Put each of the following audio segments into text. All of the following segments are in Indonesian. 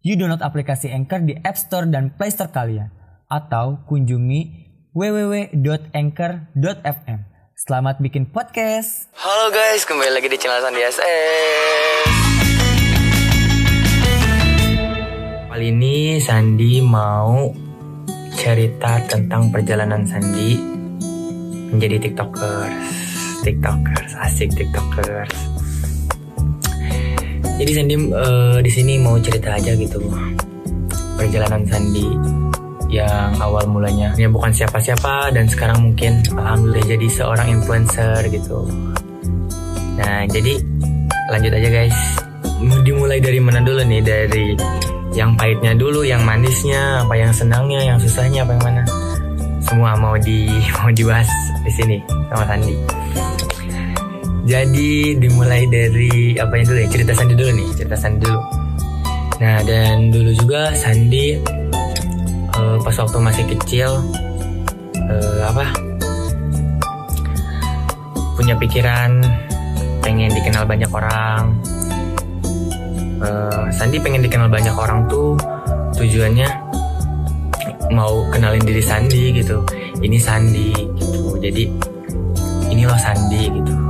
You download aplikasi Anchor di App Store dan Play Store kalian. Atau kunjungi www.anchor.fm. Selamat bikin podcast. Halo guys, kembali lagi di channel Sandi SS. Kali ini Sandi mau cerita tentang perjalanan Sandi menjadi tiktokers. Tiktokers, asik tiktokers. Jadi Sandi uh, di sini mau cerita aja gitu perjalanan Sandi yang awal mulanya ya bukan siapa-siapa dan sekarang mungkin alhamdulillah jadi seorang influencer gitu. Nah jadi lanjut aja guys. Dimulai dari mana dulu nih dari yang pahitnya dulu, yang manisnya, apa yang senangnya, yang susahnya, apa yang mana? Semua mau di mau dibahas di sini sama Sandi. Jadi dimulai dari apa yang dulu ya? Cerita Sandi dulu nih cerita Sandi dulu. Nah dan dulu juga Sandi uh, pas waktu masih kecil uh, apa? Punya pikiran pengen dikenal banyak orang. Uh, Sandi pengen dikenal banyak orang tuh tujuannya mau kenalin diri Sandi gitu. Ini Sandi gitu. Jadi ini loh Sandi gitu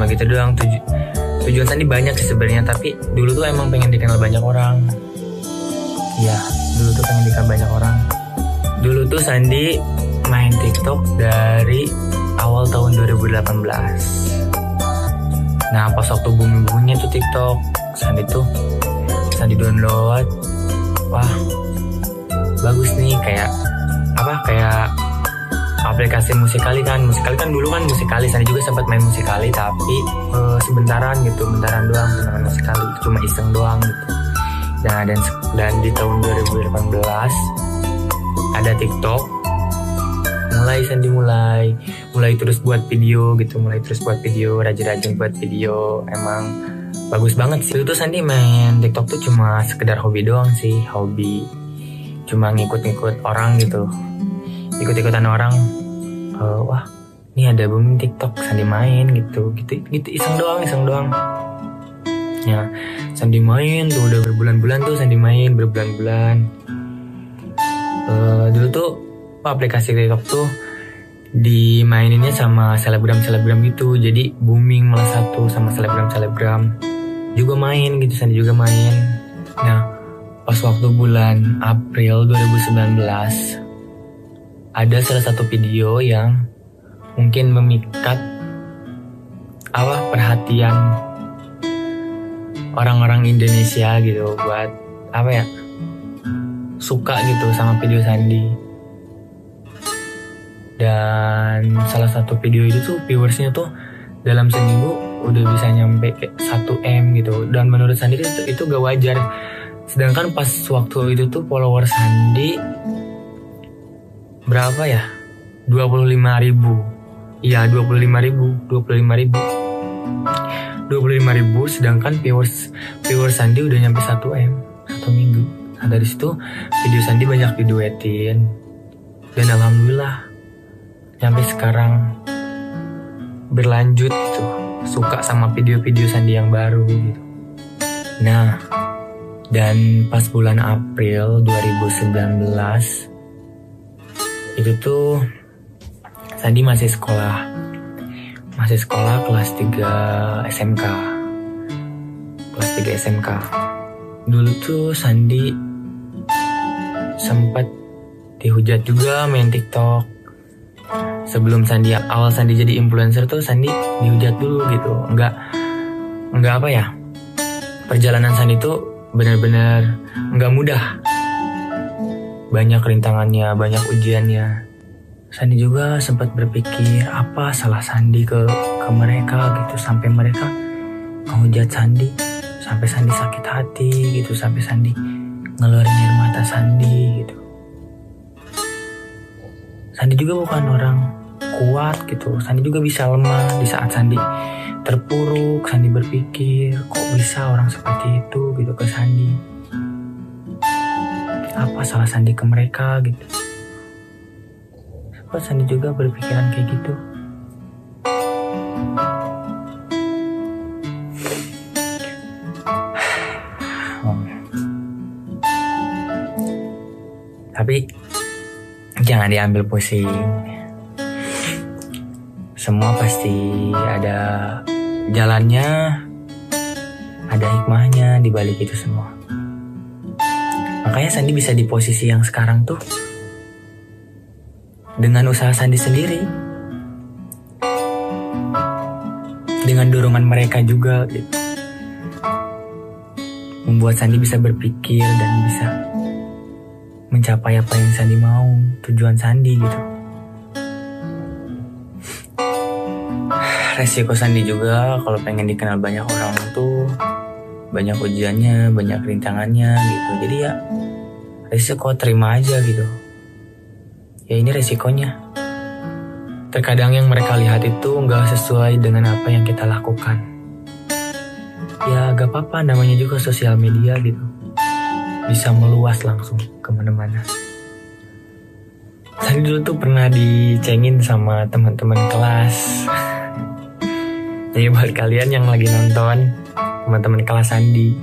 cuma gitu doang tuju tujuan Sandi banyak sih sebenarnya tapi dulu tuh emang pengen dikenal banyak orang Iya, dulu tuh pengen dikenal banyak orang. Dulu tuh Sandi main TikTok dari awal tahun 2018. Nah, pas waktu booming-boomingnya tuh TikTok, Sandi tuh Sandi download. Wah, bagus nih kayak apa kayak aplikasi musikali kan. Musikali kan dulu kan musikali Sandi juga sempat main musikali tapi uh, sebentaran gitu bentaran doang beneran musikali cuma iseng doang gitu. Nah dan dan di tahun 2018 ada TikTok. Mulai Sandi mulai mulai terus buat video gitu mulai terus buat video rajin-rajin buat video. Emang bagus banget sih. Itu Sandi main TikTok tuh cuma sekedar hobi doang sih hobi. Cuma ngikut-ngikut orang gitu ikut-ikutan orang uh, wah ini ada booming TikTok Sandi main gitu. Gitu gitu iseng doang iseng doang. Ya Sandi main tuh udah berbulan-bulan tuh Sandi main berbulan-bulan. Uh, dulu tuh aplikasi TikTok tuh dimaininnya sama selebgram-selebgram gitu. Jadi booming malah satu sama selebgram-selebgram. Juga main gitu Sandi juga main. Nah pas waktu bulan April 2019 ada salah satu video yang mungkin memikat apa perhatian orang-orang Indonesia gitu buat apa ya suka gitu sama video Sandi. Dan salah satu video itu tuh viewersnya tuh dalam seminggu udah bisa nyampe kayak 1 m gitu. Dan menurut Sandi itu, itu gak wajar. Sedangkan pas waktu itu tuh follower Sandi berapa ya? 25 ribu. Iya 25 ribu 25 ribu. 25 ribu sedangkan viewers viewers Sandi udah nyampe 1 m satu minggu. Nah dari situ video Sandi banyak diduetin. Dan alhamdulillah sampai sekarang berlanjut tuh. Suka sama video-video Sandi yang baru gitu. Nah dan pas bulan April 2019 itu tuh Sandi masih sekolah. Masih sekolah kelas 3 SMK kelas 3 SMK dulu tuh Sandi sempat dihujat juga main TikTok. Sebelum Sandi awal Sandi jadi influencer tuh Sandi dihujat dulu gitu. Nggak nggak apa ya? Perjalanan Sandi tuh benar-benar nggak mudah banyak rintangannya banyak ujiannya. Sandi juga sempat berpikir apa salah Sandi ke ke mereka gitu sampai mereka menghujat Sandi. Sampai Sandi sakit hati gitu sampai Sandi ngeluarin air mata Sandi gitu. Sandi juga bukan orang kuat gitu. Sandi juga bisa lemah di saat Sandi terpuruk Sandi berpikir kok bisa orang seperti itu gitu ke Sandi apa salah Sandi ke mereka gitu Sempat Sandi juga berpikiran kayak gitu Tapi jangan diambil pusing. Semua pasti ada jalannya, ada hikmahnya di balik itu semua. Makanya Sandi bisa di posisi yang sekarang tuh dengan usaha Sandi sendiri. Dengan dorongan mereka juga gitu. Membuat Sandi bisa berpikir dan bisa mencapai apa yang Sandi mau, tujuan Sandi gitu. Resiko Sandi juga kalau pengen dikenal banyak orang tuh banyak ujiannya, banyak rintangannya gitu. Jadi ya resiko terima aja gitu. Ya ini resikonya. Terkadang yang mereka lihat itu nggak sesuai dengan apa yang kita lakukan. Ya gak apa-apa namanya juga sosial media gitu bisa meluas langsung ke mana-mana. Tadi dulu tuh pernah dicengin sama teman-teman kelas. Jadi buat kalian yang lagi nonton, teman-teman kelas Sandi,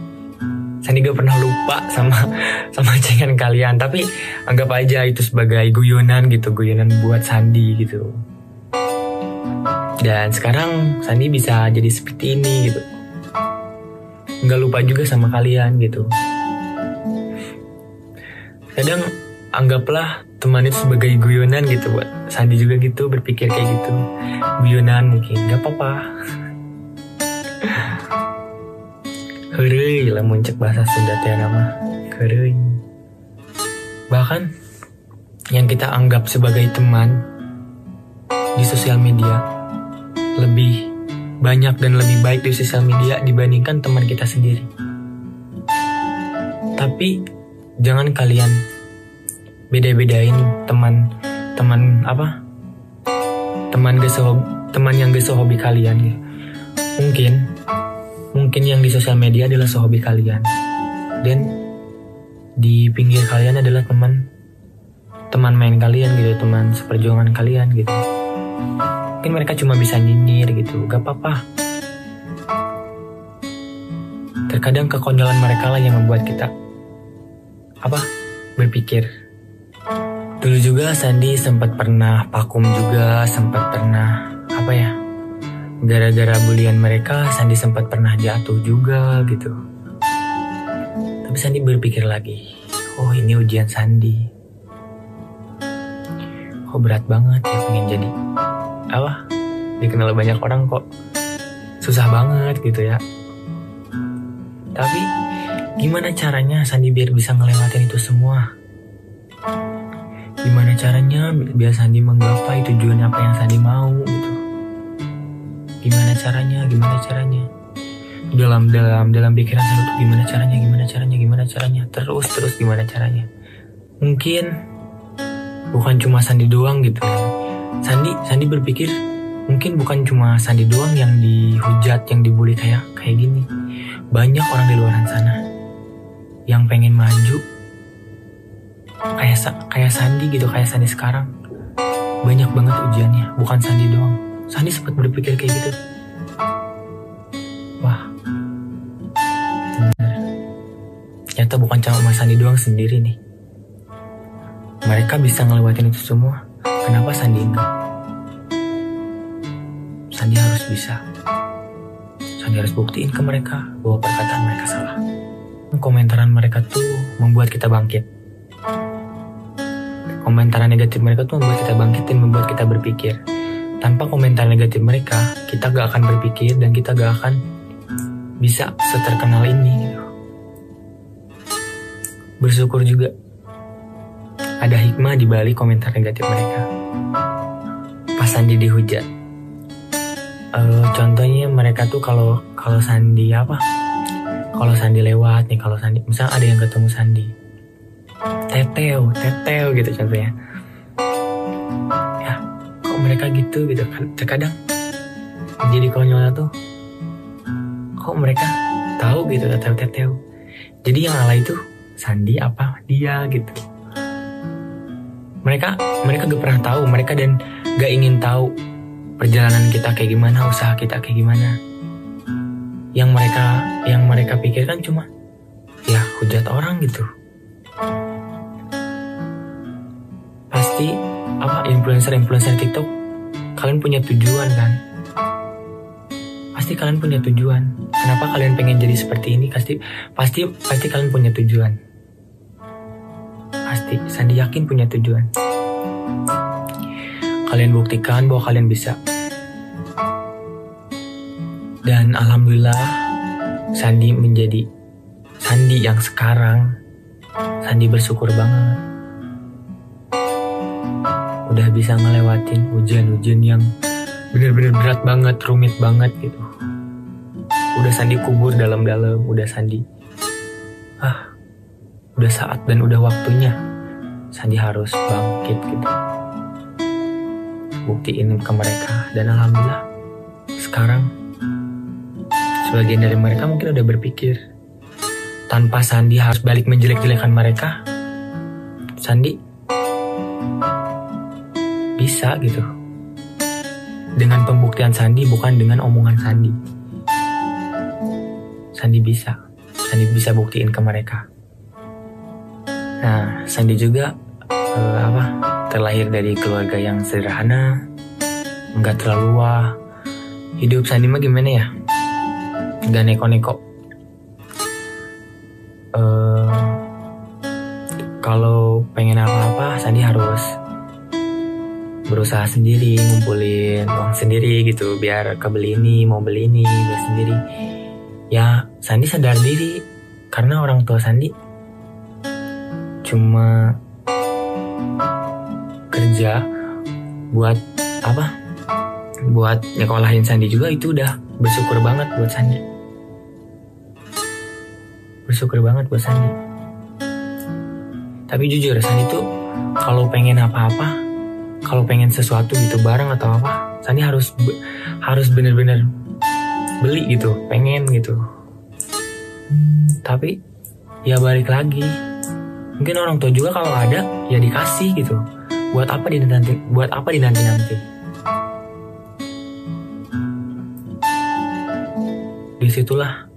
Sandi gak pernah lupa sama sama cengan kalian. Tapi anggap aja itu sebagai guyonan gitu, guyonan buat Sandi gitu. Dan sekarang Sandi bisa jadi seperti ini gitu. Nggak lupa juga sama kalian gitu kadang anggaplah teman itu sebagai guyonan gitu buat Sandi juga gitu berpikir kayak gitu guyonan mungkin gak apa-apa Hurry lah muncak bahasa Sunda teh nama. Hurry bahkan yang kita anggap sebagai teman di sosial media lebih banyak dan lebih baik di sosial media dibandingkan teman kita sendiri. Tapi jangan kalian beda-bedain teman teman apa? Teman gak teman yang gak hobi kalian gitu. mungkin mungkin yang di sosial media adalah sehobi kalian. Dan di pinggir kalian adalah teman teman main kalian gitu teman seperjuangan kalian gitu. Mungkin mereka cuma bisa nyinyir gitu gak apa-apa. Terkadang kekonyolan mereka lah yang membuat kita apa berpikir. Dulu juga Sandi sempat pernah vakum juga sempat pernah apa ya gara-gara bulian mereka Sandi sempat pernah jatuh juga gitu tapi Sandi berpikir lagi oh ini ujian Sandi kok berat banget ya pengen jadi apa dikenal banyak orang kok susah banget gitu ya tapi Gimana caranya Sandi biar bisa ngelewatin itu semua? Gimana caranya biar Sandi menggapai tujuan apa yang Sandi mau? Gimana caranya? Gimana caranya? Dalam dalam dalam pikiran Sandi tuh gimana caranya? Gimana caranya? Gimana caranya? Terus terus gimana caranya? Mungkin bukan cuma Sandi doang gitu ya. Sandi Sandi berpikir mungkin bukan cuma Sandi doang yang dihujat, yang dibully kayak kayak gini. Banyak orang di luar sana yang pengen maju kayak kayak Sandi gitu kayak Sandi sekarang banyak banget ujiannya bukan Sandi doang Sandi sempat berpikir kayak gitu. Wah. Bener. Ternyata bukan cuma Mas Sandi doang sendiri nih. Mereka bisa ngelewatin itu semua. Kenapa Sandi enggak? Sandi harus bisa. Sandi harus buktiin ke mereka bahwa perkataan mereka salah. Komentaran mereka tuh membuat kita bangkit. Komentaran negatif mereka tuh membuat kita bangkit dan membuat kita berpikir. Tanpa komentar negatif mereka, kita gak akan berpikir dan kita gak akan bisa seterkenal ini. Bersyukur juga ada hikmah di balik komentar negatif mereka. Pas Sandi dihujat. Uh, contohnya mereka tuh kalau kalau Sandi apa kalau Sandi lewat nih kalau Sandi misal ada yang ketemu Sandi teteo teteo gitu contohnya ya mereka gitu gitu kan. Terkadang jadi konyolnya tuh kok mereka tahu gitu teteo teteo jadi yang ala itu Sandi apa dia gitu. Mereka mereka gak pernah tahu mereka dan gak ingin tahu perjalanan kita kayak gimana usaha kita kayak gimana. Yang mereka yang mereka pikirkan cuma ya hujat orang gitu. Pasti apa influencer influencer TikTok kalian punya tujuan kan? Pasti kalian punya tujuan. Kenapa kalian pengen jadi seperti ini? Pasti pasti pasti kalian punya tujuan. Pasti Sandi yakin punya tujuan. Kalian buktikan bahwa kalian bisa. Dan alhamdulillah Sandi menjadi Sandi yang sekarang. Sandi bersyukur banget udah bisa ngelewatin hujan-hujan yang bener-bener berat banget, rumit banget gitu. Udah Sandi kubur dalam-dalam, udah Sandi. Ah, udah saat dan udah waktunya. Sandi harus bangkit gitu. Buktiin ke mereka dan alhamdulillah sekarang sebagian dari mereka mungkin udah berpikir tanpa Sandi harus balik menjelek-jelekan mereka. Sandi bisa gitu. Dengan pembuktian Sandi bukan dengan omongan Sandi. Sandi bisa. Sandi bisa buktiin ke mereka. Nah, Sandi juga uh, apa? Terlahir dari keluarga yang sederhana, nggak terlalu wah. Hidup Sandi mah gimana ya? Gak neko-neko. Uh, kalau pengen apa-apa, Sandi harus berusaha sendiri ngumpulin uang sendiri gitu biar kebeli ini mau beli ini beli sendiri. Ya Sandi sadar diri karena orang tua Sandi cuma kerja buat apa? Buat nyekolahin Sandi juga itu udah bersyukur banget buat Sandi. Bersyukur banget buat Sandi. Tapi jujur Sandi tuh kalau pengen apa-apa kalau pengen sesuatu gitu barang atau apa Sani harus harus bener-bener beli gitu pengen gitu. Tapi ya balik lagi. Mungkin orang tua juga kalau ada ya dikasih gitu. Buat apa di nanti buat apa di nanti nanti di situlah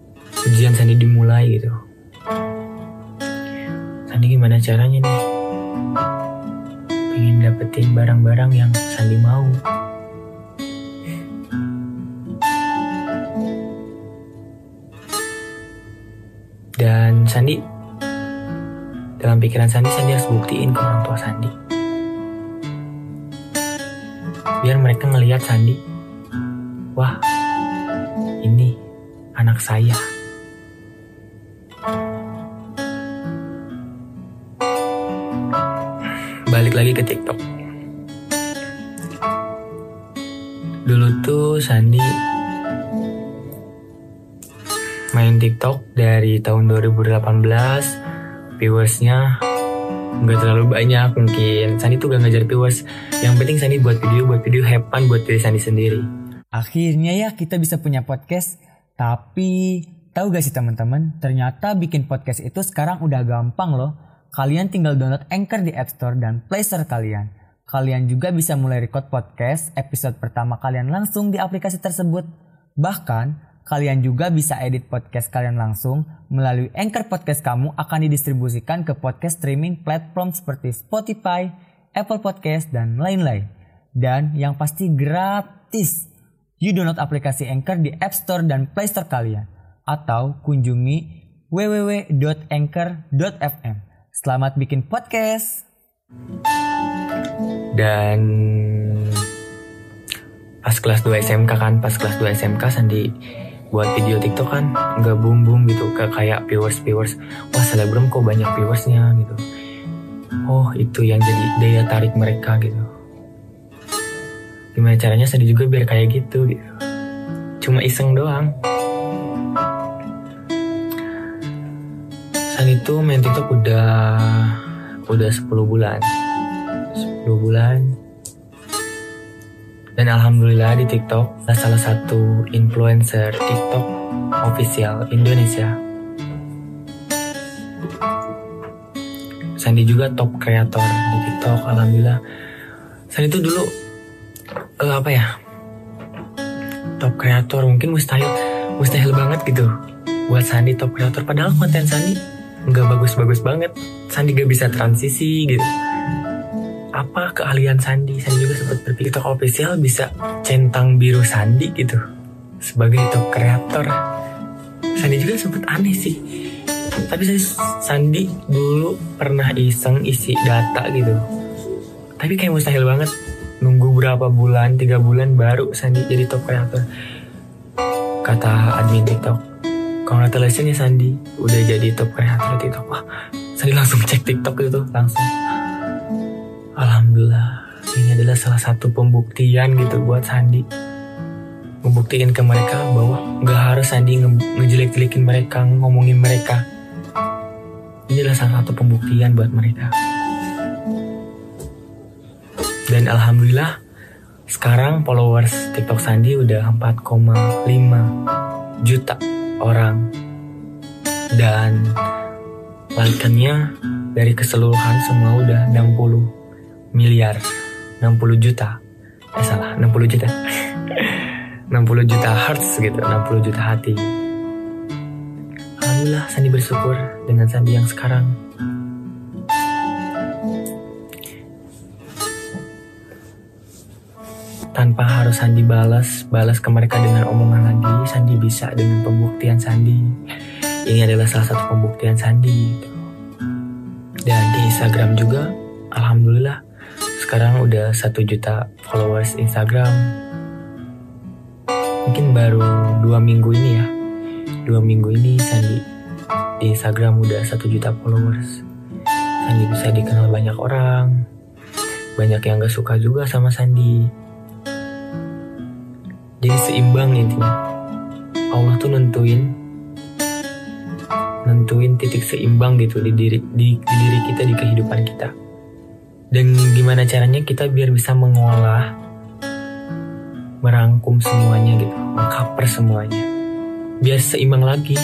ujian Sandi dimulai gitu. Sandi gimana caranya nih ingin dapetin barang-barang yang Sandi mau. Dan Sandi, dalam pikiran Sandi, Sandi harus buktiin ke orang tua Sandi. Biar mereka ngelihat Sandi, wah, ini anak saya. TikTok dari tahun 2018, viewersnya nggak terlalu banyak mungkin. Sandi tuh gak ngajar viewers. Yang penting Sandi buat video, buat video hepan buat diri Sandi sendiri. Akhirnya ya kita bisa punya podcast, tapi tahu gak sih teman-teman, ternyata bikin podcast itu sekarang udah gampang loh kalian tinggal download Anchor di App Store dan Play Store kalian. Kalian juga bisa mulai record podcast episode pertama kalian langsung di aplikasi tersebut. Bahkan, kalian juga bisa edit podcast kalian langsung melalui Anchor Podcast kamu akan didistribusikan ke podcast streaming platform seperti Spotify, Apple Podcast, dan lain-lain. Dan yang pasti gratis. You download aplikasi Anchor di App Store dan Play Store kalian. Atau kunjungi www.anchor.fm. Selamat bikin podcast. Dan pas kelas 2 SMK kan, pas kelas 2 SMK Sandi buat video TikTok kan nggak boom boom gitu kayak viewers viewers. Wah selebgram kok banyak viewersnya gitu. Oh itu yang jadi daya tarik mereka gitu. Gimana caranya Sandi juga biar kayak gitu gitu. Cuma iseng doang. Tuh main TikTok udah udah 10 bulan. 10 bulan. Dan alhamdulillah di TikTok adalah salah satu influencer TikTok official Indonesia. Sandi juga top kreator di TikTok, alhamdulillah. Sandi itu dulu eh, apa ya? Top kreator mungkin mustahil mustahil banget gitu buat Sandi top kreator padahal konten Sandi nggak bagus-bagus banget Sandi gak bisa transisi gitu apa keahlian Sandi? Sandi juga sempat berpikir TikTok official bisa centang biru Sandi gitu. Sebagai top kreator. Sandi juga sempat aneh sih. Tapi saya Sandi dulu pernah iseng isi data gitu. Tapi kayak mustahil banget. Nunggu berapa bulan tiga bulan baru Sandi jadi top kreator. Kata admin TikTok congratulations ya Sandi. Udah jadi top kreator TikTok. Wah Sandi langsung cek TikTok itu langsung Alhamdulillah ini adalah salah satu pembuktian gitu buat Sandi. Ngebuktiin ke mereka bahwa nggak harus Sandi nge ngejelek-jelekin mereka ngomongin mereka. Ini adalah salah satu pembuktian buat mereka. Dan Alhamdulillah sekarang followers TikTok Sandi udah 4,5 juta orang. Dan likennya dari keseluruhan semua udah 60 miliar. 60 juta. Eh salah 60 juta. 60 juta hearts gitu 60 juta hati. Alhamdulillah Sandi bersyukur dengan Sandi yang sekarang. Tanpa harus Sandi balas balas ke mereka dengan omongan lagi Sandi bisa dengan pembuktian Sandi. Ini adalah salah satu pembuktian Sandi gitu. dan di Instagram juga Alhamdulillah sekarang udah satu juta followers Instagram. Mungkin baru dua minggu ini ya. Dua minggu ini Sandi di Instagram udah satu juta followers. Sandi bisa dikenal banyak orang. Banyak yang gak suka juga sama Sandi. Jadi seimbang intinya. Allah tuh nentuin nentuin titik seimbang gitu di diri di, di diri kita di kehidupan kita dan gimana caranya kita biar bisa mengolah merangkum semuanya gitu mengcover semuanya. Biar seimbang lagi.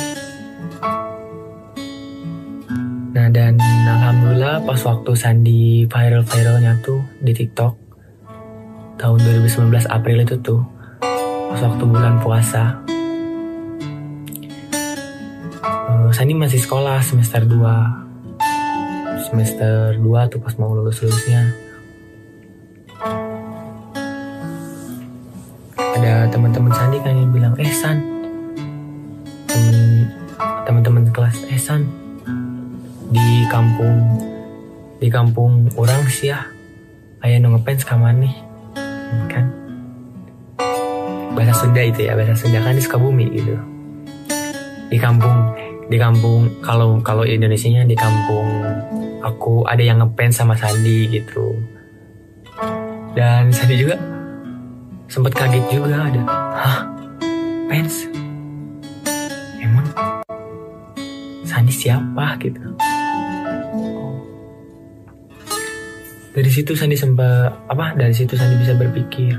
Nah dan alhamdulillah pas waktu Sandi viral-viralnya tuh di TikTok tahun 2019 April itu tuh pas waktu bulan puasa uh, Sandi masih sekolah semester 2 semester 2 tuh pas mau lulus lulusnya. Ada teman-teman Sandi kan yang bilang eh San. Teman-teman kelas eh San di kampung di kampung orang sih ya. Ayah nu ngefans kaman nih. Kan bahasa Sunda itu ya bahasa Sunda kan di Sukabumi gitu. Di kampung di kampung kalau kalau Indonesia di kampung aku ada yang ngefans sama Sandi gitu. Dan Sandi juga sempat kaget juga ada hah fans emang Sandi siapa? gitu. Dari situ Sandi sempat apa dari situ Sandi bisa berpikir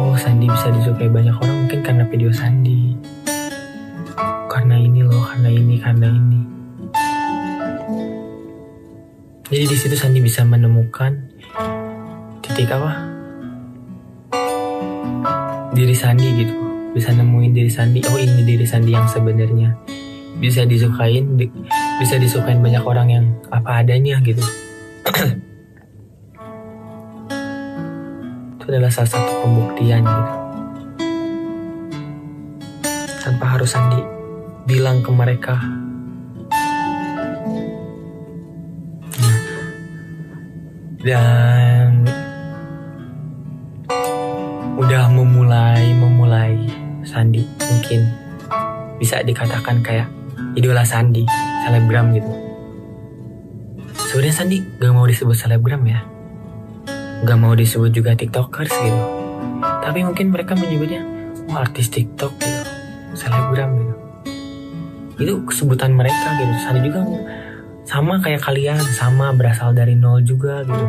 oh Sandi bisa disukai banyak orang mungkin karena video Sandi karena ini loh karena ini karena ini. Jadi di situ Sandi bisa menemukan titik apa? Diri Sandi gitu. Bisa nemuin diri Sandi. Oh ini diri Sandi yang sebenarnya. Bisa disukain di- bisa disukain banyak orang yang apa adanya gitu. Itu adalah salah satu pembuktian gitu. Tanpa harus Sandi bilang ke mereka. Dan udah memulai memulai Sandi. Mungkin bisa dikatakan kayak idola Sandi selebgram gitu. Sebenarnya Sandi gak mau disebut selebgram ya. Gak mau disebut juga tiktokers gitu. Tapi mungkin mereka menyebutnya oh artis tiktok gitu. Selebgram gitu itu sebutan mereka gitu. Sandi juga sama kayak kalian sama berasal dari nol juga gitu.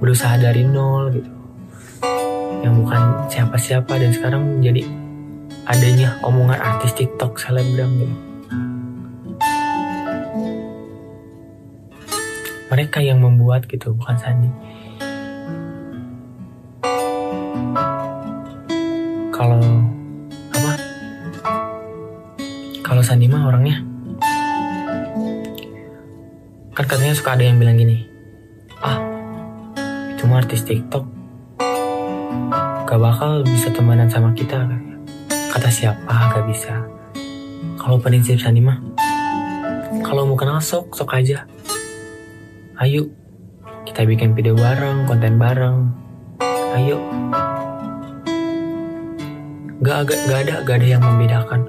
Berusaha dari nol gitu. Yang bukan siapa-siapa dan sekarang jadi adanya omongan artis TikTok selebgram gitu. Mereka yang membuat gitu bukan Sandi. Kalau Sandi mah orangnya. Kan katanya suka ada yang bilang gini ah itu mah artis TikTok. Gak bakal bisa temenan sama kita kata siapa? Gak bisa. Kalau prinsip Sandi mah kalau mau kenal sok sok aja. Ayo kita bikin video bareng konten bareng. Ayo. Gak, gak, gak ada gak ada yang membedakan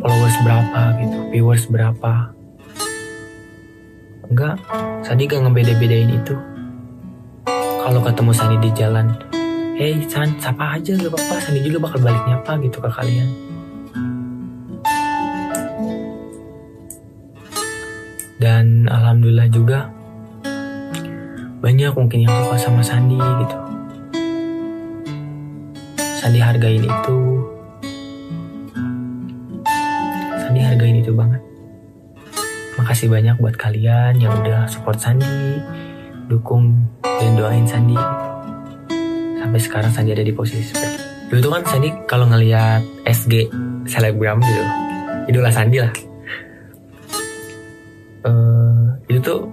followers berapa gitu viewers berapa. Enggak Sandi gak ngebeda-bedain itu. Kalau ketemu Sandi di jalan hey San sapa aja gak apa-apa Sandi juga bakal balik nyapa gitu ke kalian. Dan alhamdulillah juga banyak mungkin yang suka sama Sandi gitu. Sandi hargain itu Sandi hargain itu banget. Makasih banyak buat kalian yang udah support Sandi dukung dan doain Sandi. Sampai sekarang Sandi ada di posisi seperti dulu tuh kan Sandi kalau ngelihat SG selebgram gitu idola Sandi lah. Uh, itu tuh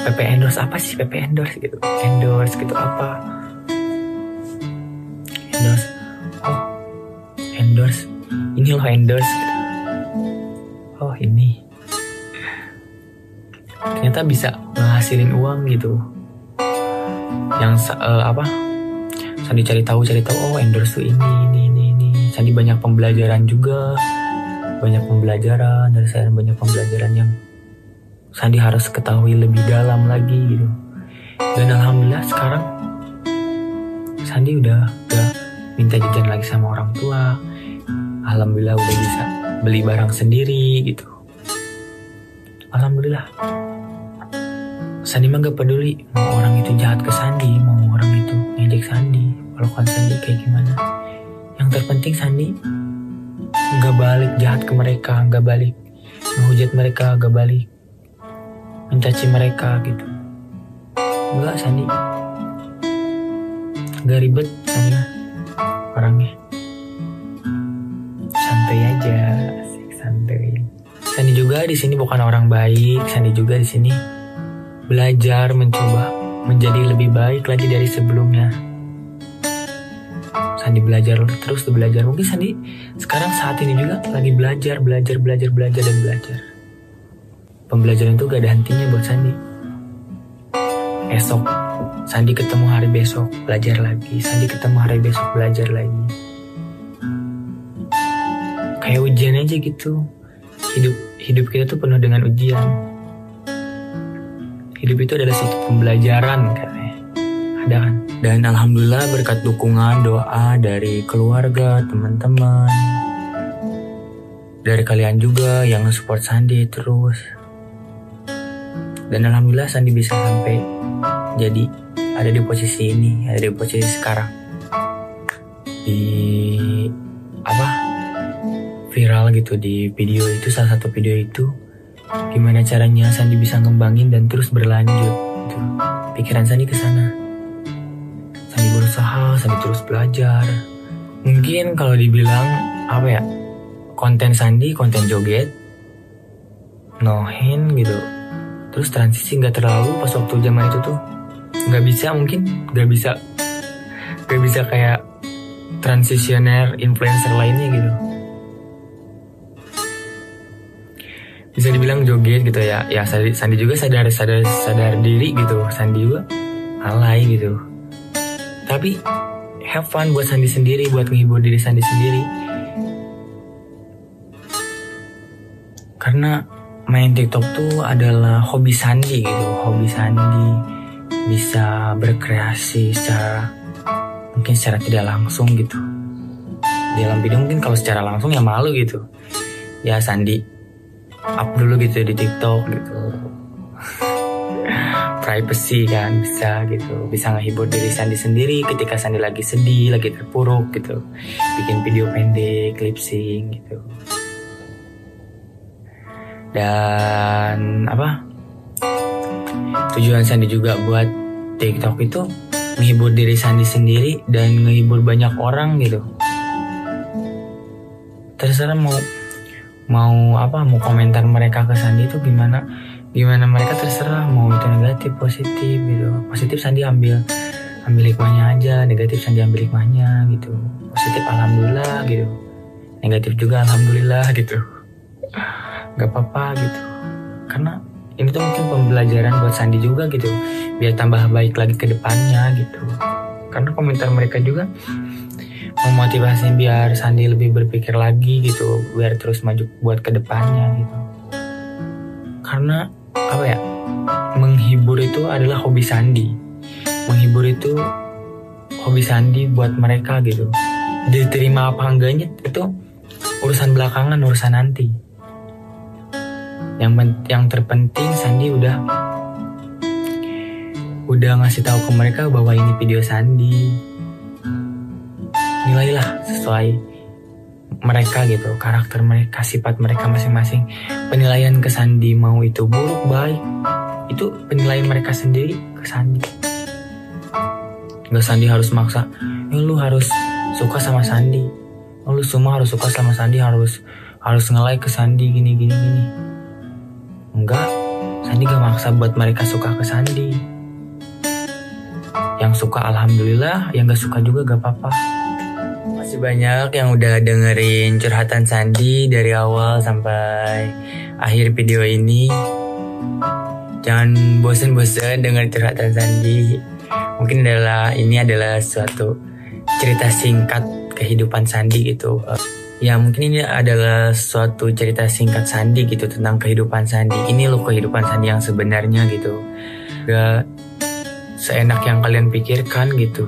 PP endorse apa sih? PP endorse gitu. Endorse gitu apa? Endorse. Endorse. Ini loh endorse gitu oh ini. Ternyata bisa menghasilin uang gitu. Yang uh, apa? Sandi cari tahu cari tahu oh endorse tuh ini ini ini ini. Sandi banyak pembelajaran juga. Banyak pembelajaran dari saya banyak pembelajaran yang Sandi harus ketahui lebih dalam lagi gitu. Dan alhamdulillah sekarang Sandi udah gak minta jajan lagi sama orang tua. Alhamdulillah udah bisa beli barang sendiri gitu. Alhamdulillah. Sandi mah gak peduli mau orang itu jahat ke Sandi mau orang itu ngejek Sandi pelukan Sandi kayak gimana. Yang terpenting Sandi gak balik jahat ke mereka gak balik menghujat mereka gak balik mencaci mereka gitu. Enggak Sandi. Gak ribet Sandi orangnya Sandi juga di sini bukan orang baik. Sandi juga di sini belajar mencoba menjadi lebih baik lagi dari sebelumnya. Sandi belajar terus tuh belajar. Mungkin Sandi sekarang saat ini juga lagi belajar belajar belajar belajar dan belajar. Pembelajaran itu gak ada hentinya buat Sandi. Esok Sandi ketemu hari besok belajar lagi. Sandi ketemu hari besok belajar lagi. Kayak ujian aja gitu hidup hidup kita tuh penuh dengan ujian. Hidup itu adalah satu pembelajaran katanya. Ada kan? Dan alhamdulillah berkat dukungan doa dari keluarga teman-teman dari kalian juga yang support Sandi terus. Dan alhamdulillah Sandi bisa sampai jadi ada di posisi ini ada di posisi sekarang. Di apa viral gitu di video itu salah satu video itu. Gimana caranya Sandi bisa ngembangin dan terus berlanjut gitu. pikiran Sandi ke sana. Sandi berusaha Sandi terus belajar. Mungkin kalau dibilang apa ya konten Sandi konten joget nohin gitu. Terus transisi nggak terlalu pas waktu zaman itu tuh. Nggak bisa mungkin nggak bisa nggak bisa kayak transitioner influencer lainnya gitu bisa dibilang joget gitu ya. Ya Sandi, Sandi juga sadar sadar sadar diri gitu. Sandi juga alay gitu. Tapi have fun buat Sandi sendiri buat menghibur diri Sandi sendiri. Karena main TikTok tuh adalah hobi Sandi gitu. Hobi Sandi bisa berkreasi secara mungkin secara tidak langsung gitu. Dalam video mungkin kalau secara langsung ya malu gitu. Ya Sandi up dulu gitu di TikTok gitu. Privacy kan bisa gitu. Bisa ngehibur diri Sandi sendiri ketika Sandi lagi sedih lagi terpuruk gitu. Bikin video pendek lip sync gitu. Dan apa? Tujuan Sandi juga buat TikTok itu menghibur diri Sandi sendiri dan menghibur banyak orang gitu. Terserah mau mau apa mau komentar mereka ke Sandi itu gimana gimana mereka terserah mau itu negatif positif gitu. Positif Sandi ambil ambil hikmahnya aja negatif Sandi ambil hikmahnya gitu. Positif alhamdulillah gitu. Negatif juga alhamdulillah gitu. Nggak apa-apa gitu. Karena ini tuh mungkin pembelajaran buat Sandi juga gitu. Biar tambah baik lagi ke depannya gitu. Karena komentar mereka juga memotivasi biar Sandi lebih berpikir lagi gitu biar terus maju buat ke depannya gitu. Karena apa ya menghibur itu adalah hobi Sandi. Menghibur itu hobi Sandi buat mereka gitu. Diterima apa enggaknya itu urusan belakangan urusan nanti. Yang yang terpenting Sandi udah udah ngasih tahu ke mereka bahwa ini video Sandi nilailah sesuai mereka gitu karakter mereka sifat mereka masing-masing. Penilaian ke Sandi mau itu buruk baik. Itu penilaian mereka sendiri ke Sandi. Nggak Sandi harus maksa. Eh, lu harus suka sama Sandi. Lu semua harus suka sama Sandi harus harus ngelai ke Sandi gini gini gini. Enggak, Sandi gak maksa buat mereka suka ke Sandi. Yang suka alhamdulillah, yang gak suka juga gak apa-apa. Masih banyak yang udah dengerin curhatan Sandi dari awal sampai akhir video ini. Jangan bosen-bosen dengan curhatan Sandi. Mungkin adalah ini adalah suatu cerita singkat kehidupan Sandi gitu ya mungkin ini adalah suatu cerita singkat Sandi gitu tentang kehidupan Sandi. Ini loh kehidupan Sandi yang sebenarnya gitu. Gak seenak yang kalian pikirkan gitu.